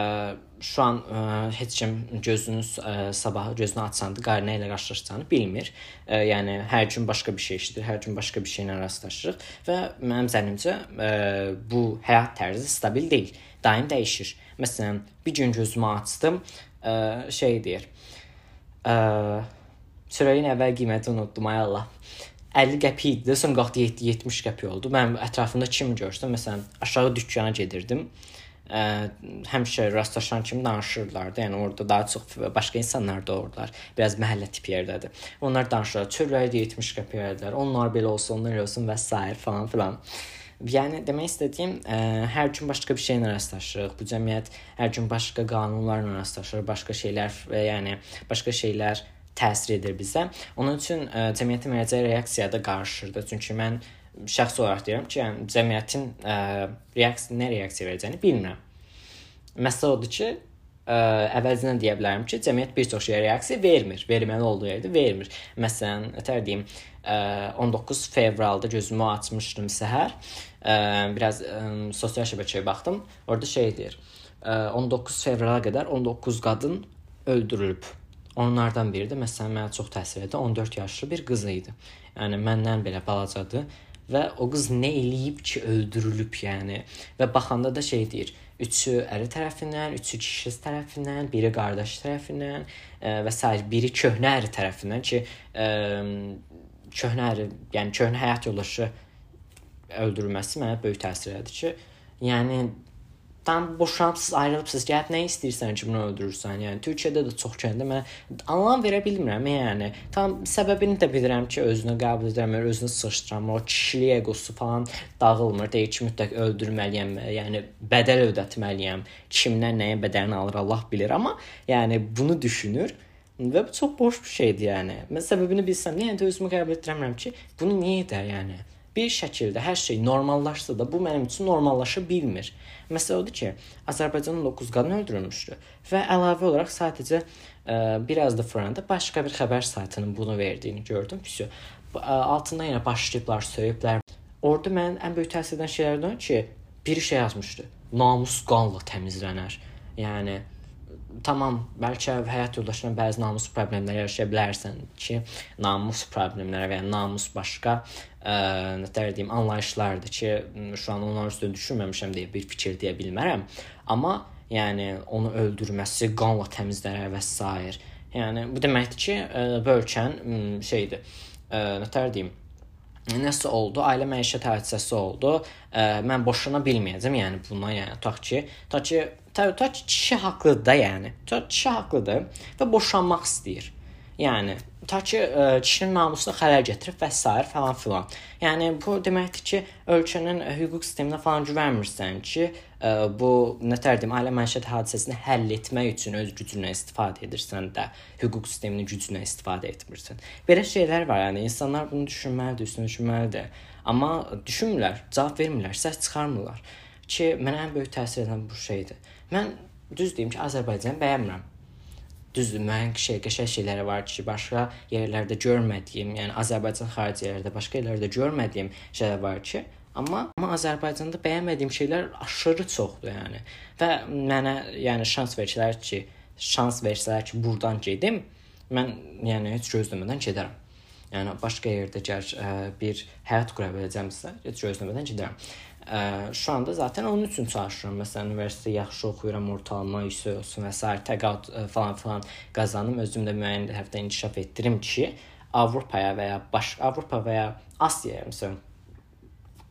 şu an ə, heç kim gözünüz ə, sabah gözünü açanda qarına ilə qarşılaşacağını bilmir. Ə, yəni hər gün başqa bir şey eşidir, hər gün başqa bir şeylə rastlaşırıq və mənim zənnimcə ə, bu həyat tərzi stabil deyil. Daim dəyişir. Məsələn, bir gün gözümü açdım, ə, şey deyir. Ə, çörəyin əvvəl qiyməti unutdum ay Allah. 50 qəpik idi, sonra qalxdı 70 qəpik oldu. Mən ətrafımda kim görsəm, məsələn, aşağı dükkana gedirdim. Ə, həmişə rastlaşan kimi danışırlardı. Yəni orada daha çox başqa insanlar da ordular. Biraz məhəllə tip yerdədir. Onlar danışırlar. Çörəyi də 70 qəpik verdilər. Onlar belə olsun, onlar olsun və s. falan filan. Yəni demək istədiyim, ə, hər gün başqa bir şeylə rastlaşırıq. Bu cəmiyyət hər gün başqa qanunlarla rastlaşır, başqa şeylər və yəni başqa şeylər təsir edir bizə. Onun üçün ə, cəmiyyətin verəcəyi reaksiya da qarışırdı. Çünki mən şəxsi olaraq deyirəm ki, yəni cəmiyyətin ə, reaksiya nə reaksiya verəcəyini bilmirəm. Məsələ odur ki, ə, əvəzindən deyə bilərəm ki, cəmiyyət bir çox şeyə reaksiya vermir. Verməli olduğu yerdə vermir. Məsələn, ətər deyim, ə, 19 fevralda gözümü açmışdım səhər ə, biraz ə, sosial şəbəkəyə baxdım. Orada şey deyir. Ə, 19 fevrala qədər 19 qadın öldürülüb. Onlardan biri də məsələn mənə çox təsir etdi. 14 yaşlı bir qız idi. Yəni məndən belə balacadır və o qız nə eləyib ki, öldürülüb, yəni. Və baxanda da şey deyir, üçü əri tərəfindən, üçü kişi tərəfindən, biri qardaş tərəfindən ə, və s. biri köhnə əri tərəfindən ki, ə, köhnə əri, yəni köhnə həyat yoldaşı öldürülməsi mənə böyük təsir elədi ki, yəni tam boşanıbsız, ayrılıbsız, gəlib nə istəyirsən ki, bunu öldürürsən. Yəni Türkiyədə də çox kəndə mən anlam verə bilmirəm. Yəni tam səbəbini də bilirəm ki, özünü qəbul edirəm, özünü sıxışdıramır, o kişilik egosu falan dağılmır. Deyir ki, mütləq öldürməliyəm, yəni bədəl ödətməliyəm. Kimdən nəyin bədəlini alır Allah bilir, amma yəni bunu düşünür. Və bu çox boş bir şeydir, yəni. Mən səbəbini bilsəm, yəni də özümü qəbul etdirəmirəm ki, bunu niyə edər, yəni? Bir şəkildə hər şey normallaşsa da bu mənim üçün normallaşa bilmir. Məsələ odur ki, Azərbaycanda 9 qadın öldürülmüşdü və əlavə olaraq sadəcə ə, biraz da Franda başqa bir xəbər saytının bunu verdiyini gördüm. Pis. Altında yenə başlayıblar, söyüblər. Orda mənim ən böyük təsir edən şeylərdən ki, bir şey yazmışdı. Namus qanla təmizlənər. Yəni tamam, bəlkə həyat yoldaşına bəzi namus problemləri yaşaya bilərsən ki, namus problemləri və ya namus başqa ə, nətər deyim, anlayışlardır ki, şu an onlar üstə düşünməmişəm deyə bir fikir deyə bilmərəm. Amma yəni onu öldürməsi, qanla təmizləmək və s. Yəni bu deməkdir ki, ə, bu ölkənin şeydir. Ə, nətər deyim, nəsə oldu, ailə məişət hadisəsi oldu. Ə, mən boşana bilməyəcəm, yəni bundan, yəni tutaq ki, ta ki ta ki, kişi haqlıdır da, yəni. Ta kişi haqlıdır və boşanmaq istəyir. Yəni ta ki ə, kişinin namusuna xələl gətirib və s. falan filan. Yəni bu deməkdir ki, ölkənin hüquq sisteminə falan güvənmirsən ki, ə, bu nətər deyim, ailə məişət hadisəsini həll etmək üçün öz gücündən istifadə edirsən də, hüquq sisteminin gücündən istifadə etmirsən. Belə şeylər var, yəni insanlar bunu düşünməlidir, üstünə düşünməlidir. Amma düşünmürlər, cavab vermirlər, səs çıxarmırlar ki, mənə ən böyük təsir edən bu şeydir. Mən düz deyim ki, Azərbaycanı bəyənmirəm düzdür, müəyyən şey, qəşəng şeyləri var ki, başqa yerlərdə görmədiyim, yəni Azərbaycan xarici yerlərdə, başqa yerlərdə görmədiyim şeylər var ki, amma amma Azərbaycanda bəyənmədiyim şeylər aşırı çoxdur, yəni. Və mənə yəni şans versələr ki, şans versələr ki, burdan gedim, mən yəni heç gözləmədən gedərəm. Yəni başqa yerdə gəl bir həyat qura biləcəmsə, heç gözləmədən gedərəm. Ə, şu anda zaten onun üçün çalışıram. Məsələn, universitetə yaxşı oxuyuram, ortalama yüksək olsun və s. təqaüd falan filan qazanım, özümdə müəyyən hərfdə inkişaf etdirim ki, Avropaya və ya başqa Avropa və ya Asiyaya, məsələn,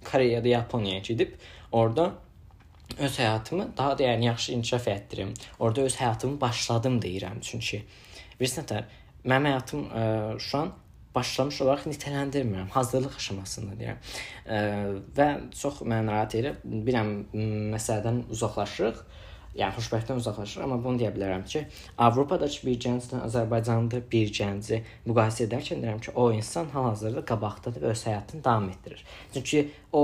Koreyada, Yaponiyaya gedib orada öz həyatımı daha da yəni yaxşı inkişaf etdirim. Orada öz həyatımı başladım deyirəm çünki bilirsən mənim həyatım ə, şu an başlamış olaraq nitələndirmirəm. Hazırlıq aşamasında deyirəm. E, və çox məni narahat edir. Bilirəm məsələdən uzaqlaşırıq. Yəni xoşbəxtlikdən uzaqlaşır, amma bunu deyə bilərəm ki, Avropadakı bir gənclə Azərbaycanda bir gənci müqayisə edərkən deyirəm ki, o insan hal-hazırda qabaqdadır və öz həyatını davam etdirir. Çünki o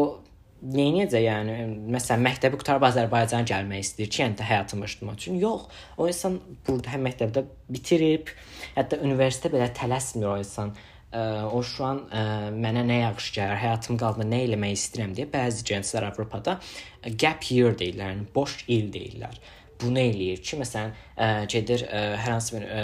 neyniyəcək yəni məsələn məktəbi qurtarıb Azərbaycana gəlmək istəyir ki, yəni də həyatını başlamaq üçün. Yox, o insan burada həm məktəbdə bitirib, hətta universitetə belə tələsmir o insan o şu an ə, mənə nə yaxşı gəlir, həyatım qaldı nə eləmək istəyirəm deyə bəzi gənclər Avropada gap year deyirlər, yəni boş il deyirlər. Bunu eləyir ki, məsələn, ə, gedir ə, hər hansı bir ə,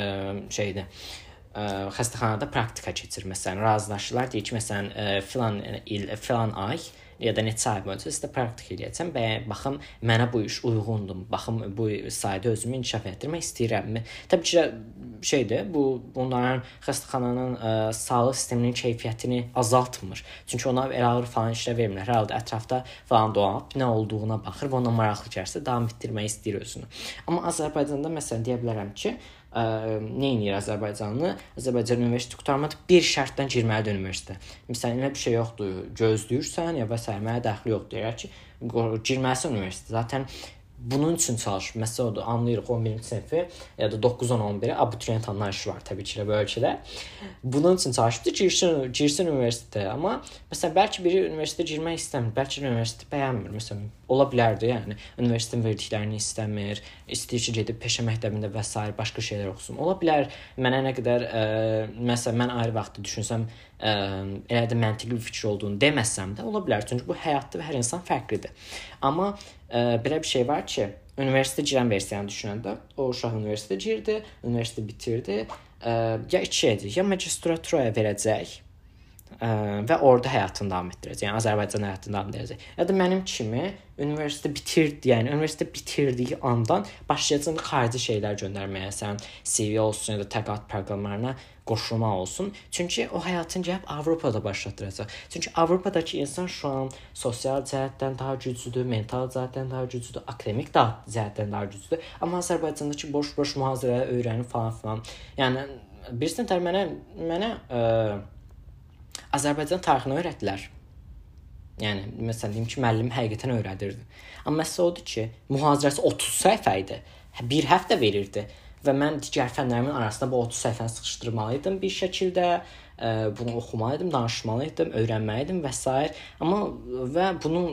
şeydə ə, xəstəxanada praktika keçir məsələn, razılaşırlar, deyir ki, məsələn, ə, filan il, filan ay ya da neçə ay boyunca sizdə praktik eləyəcəm. Bəyən baxım mənə bu iş uyğundur. Baxım bu sayda özümü inkişaf etdirmək istəyirəmmi? Təbii ki, şeydir, bu bunların xəstəxananın ə, sağlıq sisteminin keyfiyyətini azaltmır. Çünki ona elə ağır falan işlə vermirlər. Hər halda ətrafda falan dolanıb nə olduğuna baxır və ona maraqlı gəlsə davam etdirmək istəyir özünü. Amma Azərbaycanda məsələn deyə bilərəm ki, ə, nə edir Azərbaycanlı? Azərbaycan universiteti qurtarmadı bir şərtdən girməlidir universitetə. Məsələn, elə bir şey yoxdur. Gözləyirsən ya və s. mənə dəxli yoxdur. Deyir ki, girməlisən universitetə. Zaten bunun üçün çalışır. Məsələ odur, anlayırıq 11-ci sinifi ya da 9-10-11-i abituriyent anlayışı var təbii ki, bu ölkədə. Bunun üçün çalışıbdı girsin, girsin universitetə. Amma məsələn, bəlkə biri universitetə girmək istəmir, bəlkə universiteti bəyənmir. Məsələn, ola bilərdi, yəni universitetin verdiklərini istəmir, istəyir ki, gedib peşə məktəbində və s. başqa şeylər oxusun. Ola bilər mənə nə qədər ə, məsələn mən ayrı vaxtda düşünsəm ə, elə də məntiqli bir fikir olduğunu deməsəm də ola bilər. Çünki bu həyatda hər insan fərqlidir. Amma ə, belə bir şey var ki, universitetə girən versiyanı düşünəndə o uşaq universitetə girdi, universiteti bitirdi. Ə, ya iki şeydir, ya magistraturaya verəcək və orada həyatını davam etdirəcək. Yəni Azərbaycan həyatını davam etdirəcək. Ya da mənim kimi universitet bitirdi, yəni universitet bitirdiyi andan başlayacaq xarici şeylər göndərməyə, sən CV olsun ya da təqaüd proqramlarına qoşulmaq olsun. Çünki o həyatını gəlib Avropada başlatdıracaq. Çünki Avropadakı insan şu an sosial cəhətdən daha güclüdür, mental cəhətdən daha güclüdür, akademik daha cəhətdən daha güclüdür. Amma Azərbaycandakı boş-boş mühazirə öyrənib falan filan. Yəni bilirsən tər mənə mənə ə, Azərbaycan tarixini öyrətdilər. Yəni məsələn deyim ki, müəllim həqiqətən öyrədirdi. Amma məsələ odur ki, mühazirəsi 30 səhifə idi. Bir həftə verirdi və mən digər fənlərimin arasında bu 30 səhifəni sıxışdırmalı idim bir şəkildə ə, bunu oxumalı idim, danışmalı idim, öyrənməli idim və s. amma və bunu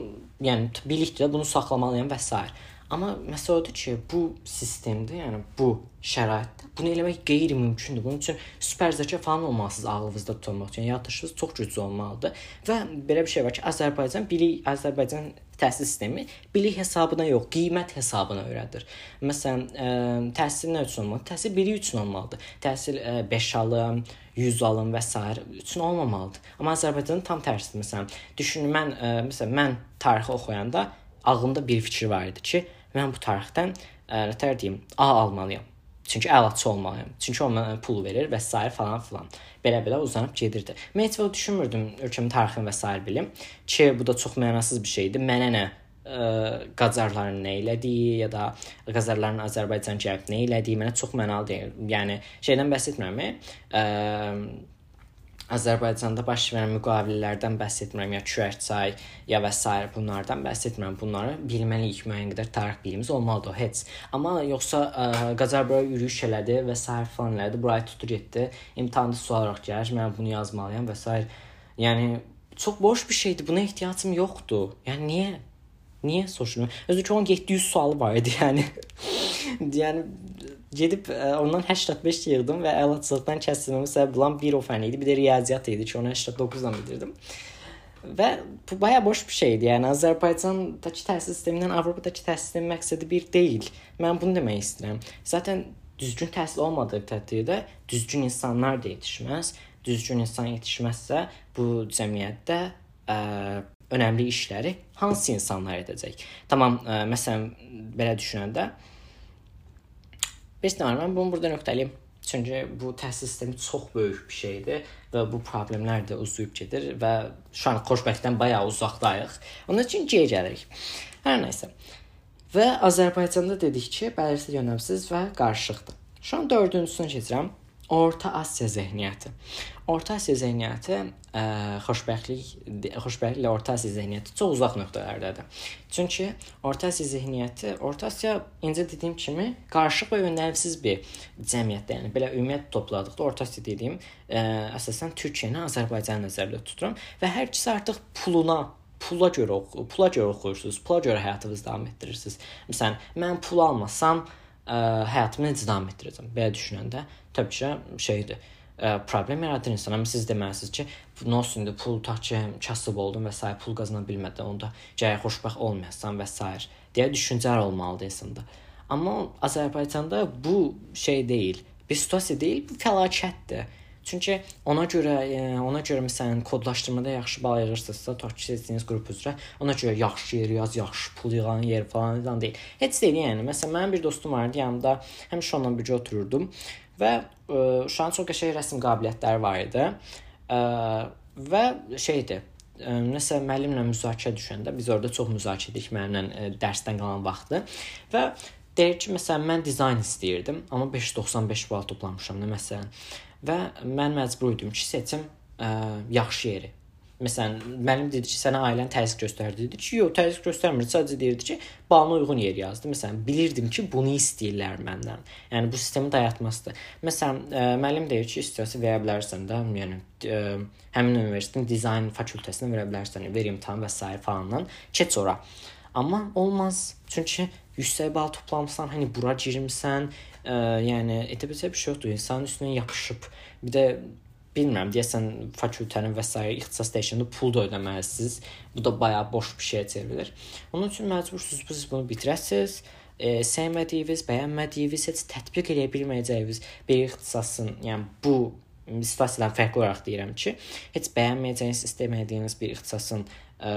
yəni bilikdə bunu saxlamalıyam və s. Amma məsələ odur ki, bu sistemdə, yəni bu şəraitdə bunu eləmək qeyri-mümkündür. Bunun üçün super zəka falan olmalısınız ağlınızda tutmaq üçün. Yaddaşınız çox güclü olmalıdır. Və belə bir şey var ki, Azərbaycan bilik, Azərbaycan təhsil sistemi bilik hesabına yox, qiymət hesabına öyrədir. Məsələn, ə, təhsil nə üçün olmalıdır? Təhsil bilik üçün olmalıdır. Təhsil ə, 5 alım, 100 alım və s. üçün olmamalıdır. Amma Azərbaycanın tam tərsidir. Məsələn, düşünün mən ə, məsələn mən tarixi oxuyanda ağlımda bir fikir var idi ki, mən bu tarixdən ə, nətər deyim, A almalıyam. Çünki əlaçı olmalıyam. Çünki o mənə pul verir və s. falan filan. Belə-belə uzanıb gedirdi. Mən heç vaxt düşünmürdüm ölkəmin tarixini və s. bilim ki, bu da çox mənasız bir şeydir. Mənə nə ə, Qacarların nə elədiyi ya da Qacarların Azərbaycan gəlib nə elədiyi mənə çox mənalı deyil. Yəni şeydən bəhs etmirəm. Ə, Azərbaycanda baş verən müqavilələrdən bəhs etmirəm, ya Çürəkçay, ya və s. bunlardan bəhs etmirəm. Bunları bilməliyik, müəyyən qədər tarix bilgimiz olmalıdır, heç. Amma yoxsa ə, bura yürüyüş elədi və s. falan elədi, buraya tutur getdi. İmtahanda sual olaraq gəlir, mən bunu yazmalıyam və s. Yəni çox boş bir şeydir. Buna ehtiyacım yoxdur. Yəni niyə? Niyə soruşuram? Özü ki onun 700 sualı var idi, yəni. yəni gedib ə, ondan 85 yığdım və əlaçılıqdan kəsdirməmin səbəbi olan bir o fən idi, bir də riyaziyyat idi ki, onu 89-dan bildirdim. Və bu baya boş bir şeydir. Yəni Azərbaycandakı təhsil sistemindən Avropadakı təhsil sistemi məqsədi bir deyil. Mən bunu demək istəyirəm. Zaten düzgün təhsil olmadığı təqdirdə düzgün insanlar da yetişməz. Düzgün insan yetişməzsə bu cəmiyyətdə ə, önəmli işləri hansı insanlar edəcək? Tamam, ə, məsələn belə düşünəndə Heç nə mən bunu burada nöqtəliyim. Çünki bu təhsil sistemi çox böyük bir şeydir və bu problemlər də uzayıb gedir və şu an xoşbəxtdən bayaq uzaqdayıq. Onun üçün geri gəlirik. Hər nəsə. Və Azərbaycanda dedik ki, bəlirsiz yönəmsiz və qarışıqdır. Şu an 4-cüsünə keçirəm. Orta Asiya zehniyyəti. Orta Asiya zehniyyəti ə, xoşbəxtlik xoşbəxtliklə Orta Asiya zehniyyəti çox uzaq nöqtələrdədir. Çünki Orta Asiya zehniyyəti, Orta Asiya incə dediyim kimi qarışıq və yönəlimsiz bir cəmiyyətdir. Yəni belə ümumiyyət topladıqda Orta Asiya dediyim ə, əsasən Türkiyəni, Azərbaycanı nəzərdə tuturam və hər ikisi artıq puluna pula görə oxu, pula görə oxuyursunuz, pula görə həyatınızı davam etdirirsiniz. Məsələn, mən pul almasam, ə, həyatımı necə davam etdirəcəm? Belə düşünəndə təbii ki, şeydir. Ə, problem yaradır insana. Siz deməlisiniz ki, nə olsun indi pul ki, kasıb oldum və s. pul qazana bilmədim, onda gərək xoşbəxt olmayasan və s. deyə düşüncələr olmalıdır insanda. Amma Azərbaycanda bu şey deyil. Bir situasiya deyil, bu fəlakətdir. Çünki ona görə e, ona görə məsələn kodlaşdırmada yaxşı bal yığırsınızsa, tutaq ki, seçdiyiniz qrup üzrə, ona görə yaxşı yer yaz, yaxşı pul yığan yer falan filan deyil. Heç deyil yəni. Məsələn, mənim bir dostum vardı, yanımda həmişə onunla birgə otururdum və ə, e, an çox qəşəng rəsm qabiliyyətləri var idi. Ə, e, və şeydir, ə, nəsə müəllimlə müzakirə düşəndə biz orada çox müzakirə etdik müəllimlə ə, dərsdən qalan vaxtı və deyir ki, məsələn mən dizayn istəyirdim, amma 595 bal toplamışam da məsələn və mən məcbur idim ki, seçim ə, yaxşı yeri. Məsələn, müəllim dedi ki, sənə ailən təzyiq göstərdi. Dedi ki, yox, təzyiq göstərmir. Sadəcə deyirdi ki, balına uyğun yer yazdı. Məsələn, bilirdim ki, bunu istəyirlər məndən. Yəni bu sistemi dayatmasıdır. Məsələn, ə, müəllim deyir ki, istəyirsə verə bilərsən də, yəni ə, həmin universitetin dizayn fakültəsinə verə bilərsən, ver imtahan və s. falandan keç ora. Amma olmaz. Çünki yüksək bal toplamısan, hani bura girmisən, ə, yəni etibəcə bir şey yoxdur. İnsanın üstünə yapışıb. Bir də bilmirəm, deyəsən fakültənin və s. ixtisas dəyişəndə pul da ödəməlisiniz. Bu da bayağı boş bir şeyə çevrilir. Onun üçün məcbursunuz siz bunu bitirəsiniz. E, sevmədiyiniz, bəyənmədiyiniz, heç tətbiq edə bilməyəcəyiniz bir ixtisasın, yəni bu situasiyadan fərqli olaraq deyirəm ki, heç bəyənməyəcəyiniz, istəmədiyiniz bir ixtisasın ə,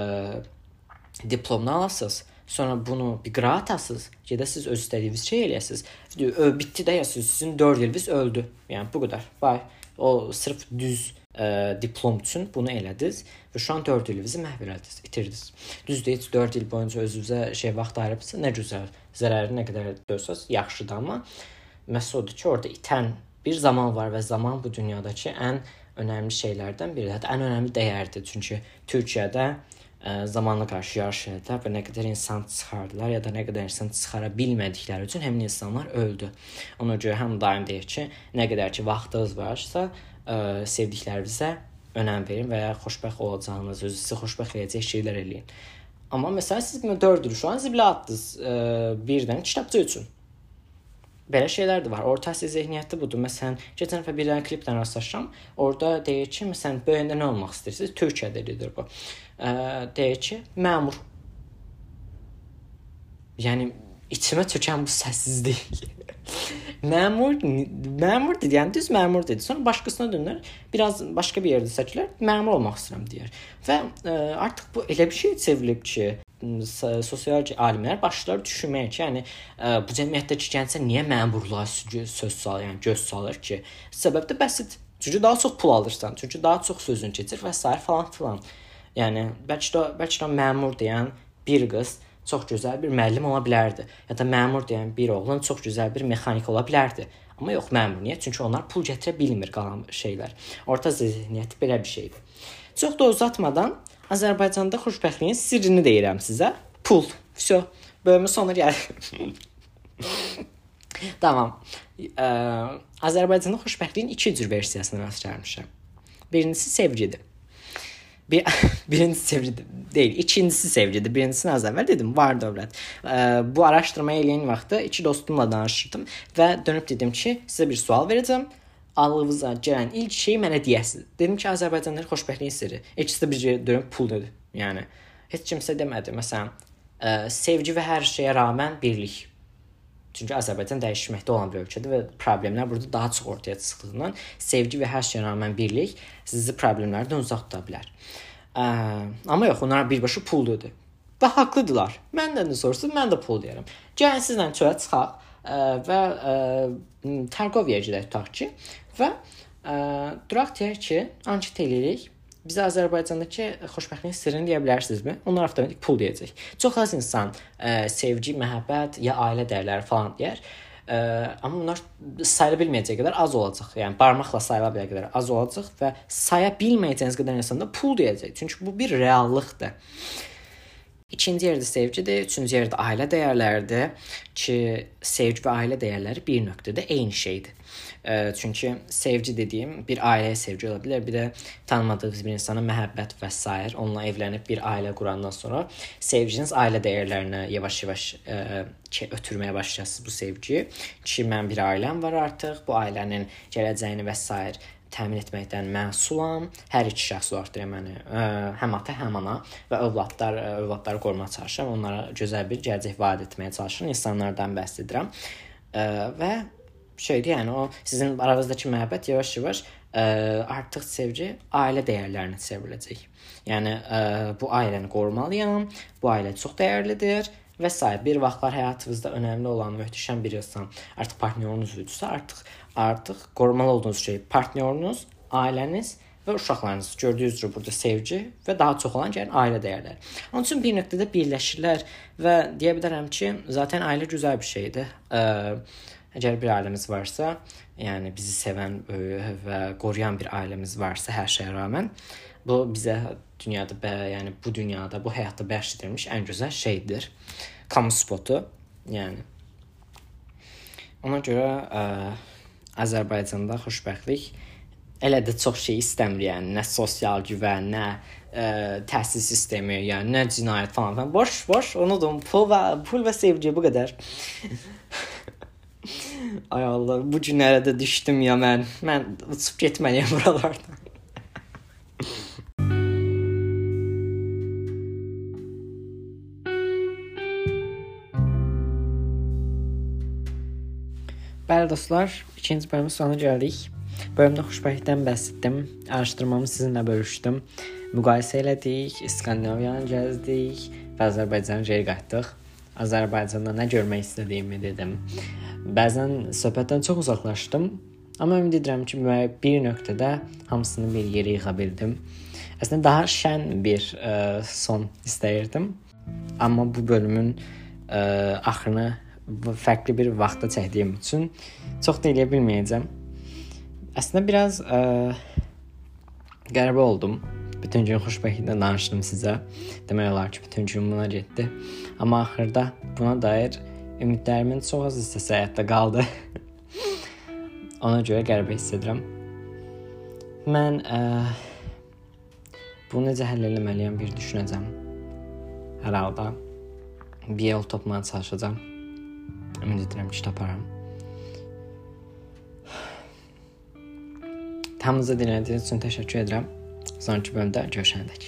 diplomunu alasınız Sonra bunu bir qıra atasınız, gedəsiz öz istədiyiniz şey eləyəsiniz. Bitdi də yazırsınız, sizin 4 iliniz öldü. Yəni bu qədər. Vay, o sırf düz ə, diplom üçün bunu elədiniz və şu an 4 ilinizi məhv elədiniz, itirdiniz. Düzdür, heç 4 il boyunca özünüzə şey vaxt ayırıbsa, nə gözəl. Zərəri nə qədər dörsəz yaxşıdır, amma məsələ odur ki, orada itən bir zaman var və zaman bu dünyadakı ən önəmli şeylərdən biridir. Hətta ən önəmli dəyərdir. Çünki Türkiyədə zamanla qarşı yarışırdılar və nə qədər insan çıxardılar ya da nə qədər insan çıxara bilmədikləri üçün həmin insanlar öldü. Ona görə həm daim deyir ki, nə qədər ki vaxtınız varsa, ə, sevdiklərinizə önəm verin və ya xoşbəxt olacağınız, özünüzü sizi xoşbəxt edəcək şeylər eləyin. Amma məsələn siz 4 il an zibilə atdınız ə, birdən kitabçı üçün. Belə şeylər də var. Orta Asiya zehniyyəti budur. Məsələn, keçən dəfə bir dənə kliplə rastlaşdım. Orda deyir ki, məsələn, böyüyəndə nə olmaq istəyirsiniz? Türkiyədə dedir bu ə, deyir ki, məmur. Yəni içimə çökən bu səssizlik. Məmur, məmur dedi, yəni düz məmur dedi. Sonra başqasına dönür, biraz başqa bir yerdə seçilər, məmur olmaq istəyirəm deyir. Və ə, artıq bu elə bir şey çevrilib ki, sosial alimlər başlar düşünməyə ki, yəni ə, bu cəmiyyətdəki gəncə niyə məmurluğa söz salır, yəni göz salır ki? Səbəb də bəsit. Çünki daha çox pul alırsan, çünki daha çox sözün keçir və s. falan filan. Yəni bəlkə də bəlkə də məmur deyən bir qız çox gözəl bir müəllim ola bilərdi. Ya da məmur deyən bir oğlan çox gözəl bir mexanik ola bilərdi. Amma yox məmur niyə? Çünki onlar pul gətirə bilmir qalan şeylər. Orta zehniyyət belə bir şeydir. Çox da uzatmadan Azərbaycanda xoşbəxtliyin sirrini deyirəm sizə. Pul. Vso. Bölümün sonu gəlir. tamam. Ə, Azərbaycanda xoşbəxtliyin iki cür versiyasına rast gəlmişəm. Birincisi sevgidir. Bir, birincisi sevgi değil, ikincisi sevgidir. Birincisini az əvvəl dedim, var dövlət. Ə, bu araşdırmayı eləyən vaxtda iki dostumla danışırdım və dönüb dedim ki, sizə bir sual verəcəm. Ağlınıza gələn ilk şey mənə deyəsiniz. Dedim ki, Azərbaycanlıların xoşbəxtliyin sirri. İkisi də bir dönüb pul dedi. Yəni heç kimsə demədi. Məsələn, ə, sevgi və hər şeyə rağmen birlik. Çünki Azərbaycan dəyişməkdə olan bir ölkədir və problemlər burada daha çox ortaya çıxdığından sevgi və hər şeyə rağmen birlik sizi problemlərdən uzaq tuta bilər. Ə, amma yox, onlar birbaşa pul dedi. Və haqlıdılar. Məndən də soruşsun, mən də pul deyirəm. Gəlin sizlə çölə çıxaq ə, və ə, Targoviya gedək tutaq ki və ə, duraq deyək ki, anket eləyirik bizə Azərbaycandakı xoşbəxtlik sirrini deyə bilərsinizmi? Onlar avtomatik pul deyəcək. Çox az insan ə, sevgi, məhəbbət ya ailə dəyərləri falan deyər. Ə, amma bunlar sayıla bilməyəcək qədər az olacaq. Yəni barmaqla sayıla biləcək qədər az olacaq və saya bilməyəcəyiniz qədər insan da pul deyəcək. Çünki bu bir reallıqdır. İkinci yerdə sevgidir, üçüncü yerdə ailə dəyərləridir ki, sevgi və ailə dəyərləri bir nöqtədə eyni şeydir. E, çünki sevgi dediyim bir ailəyə sevgi ola bilər, bir də tanımadığınız bir insana məhəbbət və s. onunla evlənib bir ailə qurandan sonra sevginiz ailə dəyərlərinə yavaş-yavaş e, ki, ötürməyə başlayasınız bu sevgi. Ki mən bir ailəm var artıq, bu ailənin gələcəyini və s təmin etməkdən məsulam. Hər iki şəxs olaraq yəni ə, həm ata, həm ana və övladlar, ə, övladları qorumağa çalışıram. Onlara gözəl bir gələcək vaad etməyə çalışıram. İnsanlardan bəhs edirəm. Və şeydir, yəni o sizin aranızdakı məhəbbət yavaş-yavaş ə, artıq sevgi ailə dəyərlərinə çevriləcək. Yəni ə, bu ailəni qorumalıyam. Bu ailə çox dəyərlidir və s. bir vaxtlar həyatınızda önəmli olan möhtəşəm bir insan artıq partnyorunuz idisə, artıq artıq qorumalı olduğunuz şey partnyorunuz, ailəniz və uşaqlarınız. Gördüyünüz üzrə burada sevgi və daha çox olan gəlin ailə dəyərləri. Onun üçün bir nöqtədə birləşirlər və deyə bilərəm ki, zaten ailə gözəl bir şeydir. Ə, əgər bir ailəmiz varsa, yəni bizi sevən və qoruyan bir ailəmiz varsa hər şeyə rəğmen, bu bizə dünyada bə, yəni bu dünyada, bu həyatda bəxş edilmiş ən gözəl şeydir. Kamu spotu. Yəni ona görə ə, Azərbaycanda xoşbəxtlik elə də çox şey istəmir, yəni nə sosial güvən, nə ə, təhsil sistemi, yəni nə cinayət falan. Boş, boş, unudun. Pul və pul və sevgi bu qədər. Ay Allah, bu günlərə də düşdüm ya mən. Mən uçub getməliyəm buralardan. Bəli dostlar, ikinci bölümün sonuna gəldik. Bölümdə xoşbəxtlikdən bəhs etdim. Araşdırmamı sizinlə bölüşdüm. Müqayisə elədik, İskandinaviyanı gəzdik və Azərbaycana geri qayıtdıq. Azərbaycanda nə görmək istədiyimi dedim. Bəzən söhbətdən çox uzaqlaşdım, amma ümid edirəm ki, bir nöqtədə hamısını bir yerə yığa bildim. Əslində daha şən bir ə, son istəyirdim. Amma bu bölümün ə, axırını fərqli bir vaxtda çəkdiyim üçün çox da eləyə bilməyəcəm. Əslində biraz ə, qəribə oldum. Bütün gün xoşbəxtliklə danışdım sizə. Demək olar ki, bütün gün buna getdi. Amma axırda buna dair ümidlərimin çox az hissəsi həyatda qaldı. Ona görə qəribə hiss edirəm. Mən ə, bunu necə həll etməliyəm bir düşünəcəm. Hər halda bir yol tapmağa çalışacağam. Ümid edirəm ki, taparam. Hamınıza dinlədiyiniz üçün təşəkkür edirəm. Sonraki bölümdə görüşəndək.